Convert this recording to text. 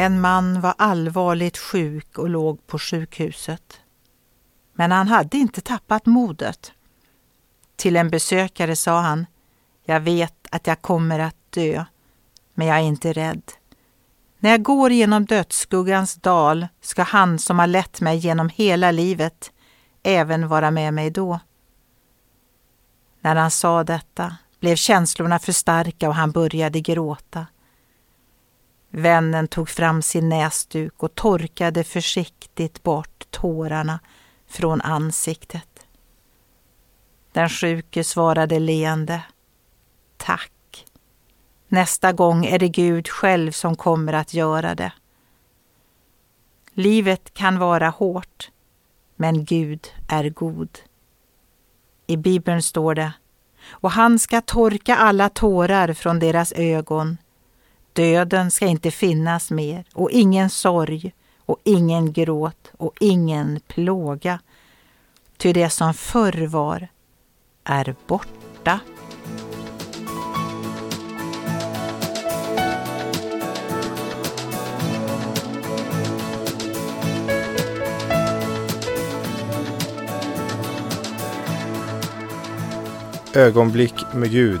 En man var allvarligt sjuk och låg på sjukhuset. Men han hade inte tappat modet. Till en besökare sa han, jag vet att jag kommer att dö, men jag är inte rädd. När jag går genom dödsskuggans dal ska han som har lett mig genom hela livet även vara med mig då. När han sa detta blev känslorna för starka och han började gråta. Vännen tog fram sin näsduk och torkade försiktigt bort tårarna från ansiktet. Den sjuke svarade leende. Tack. Nästa gång är det Gud själv som kommer att göra det. Livet kan vara hårt, men Gud är god. I Bibeln står det och han ska torka alla tårar från deras ögon. Döden ska inte finnas mer och ingen sorg och ingen gråt och ingen plåga. Ty det som förr var är borta. Ögonblick med Gud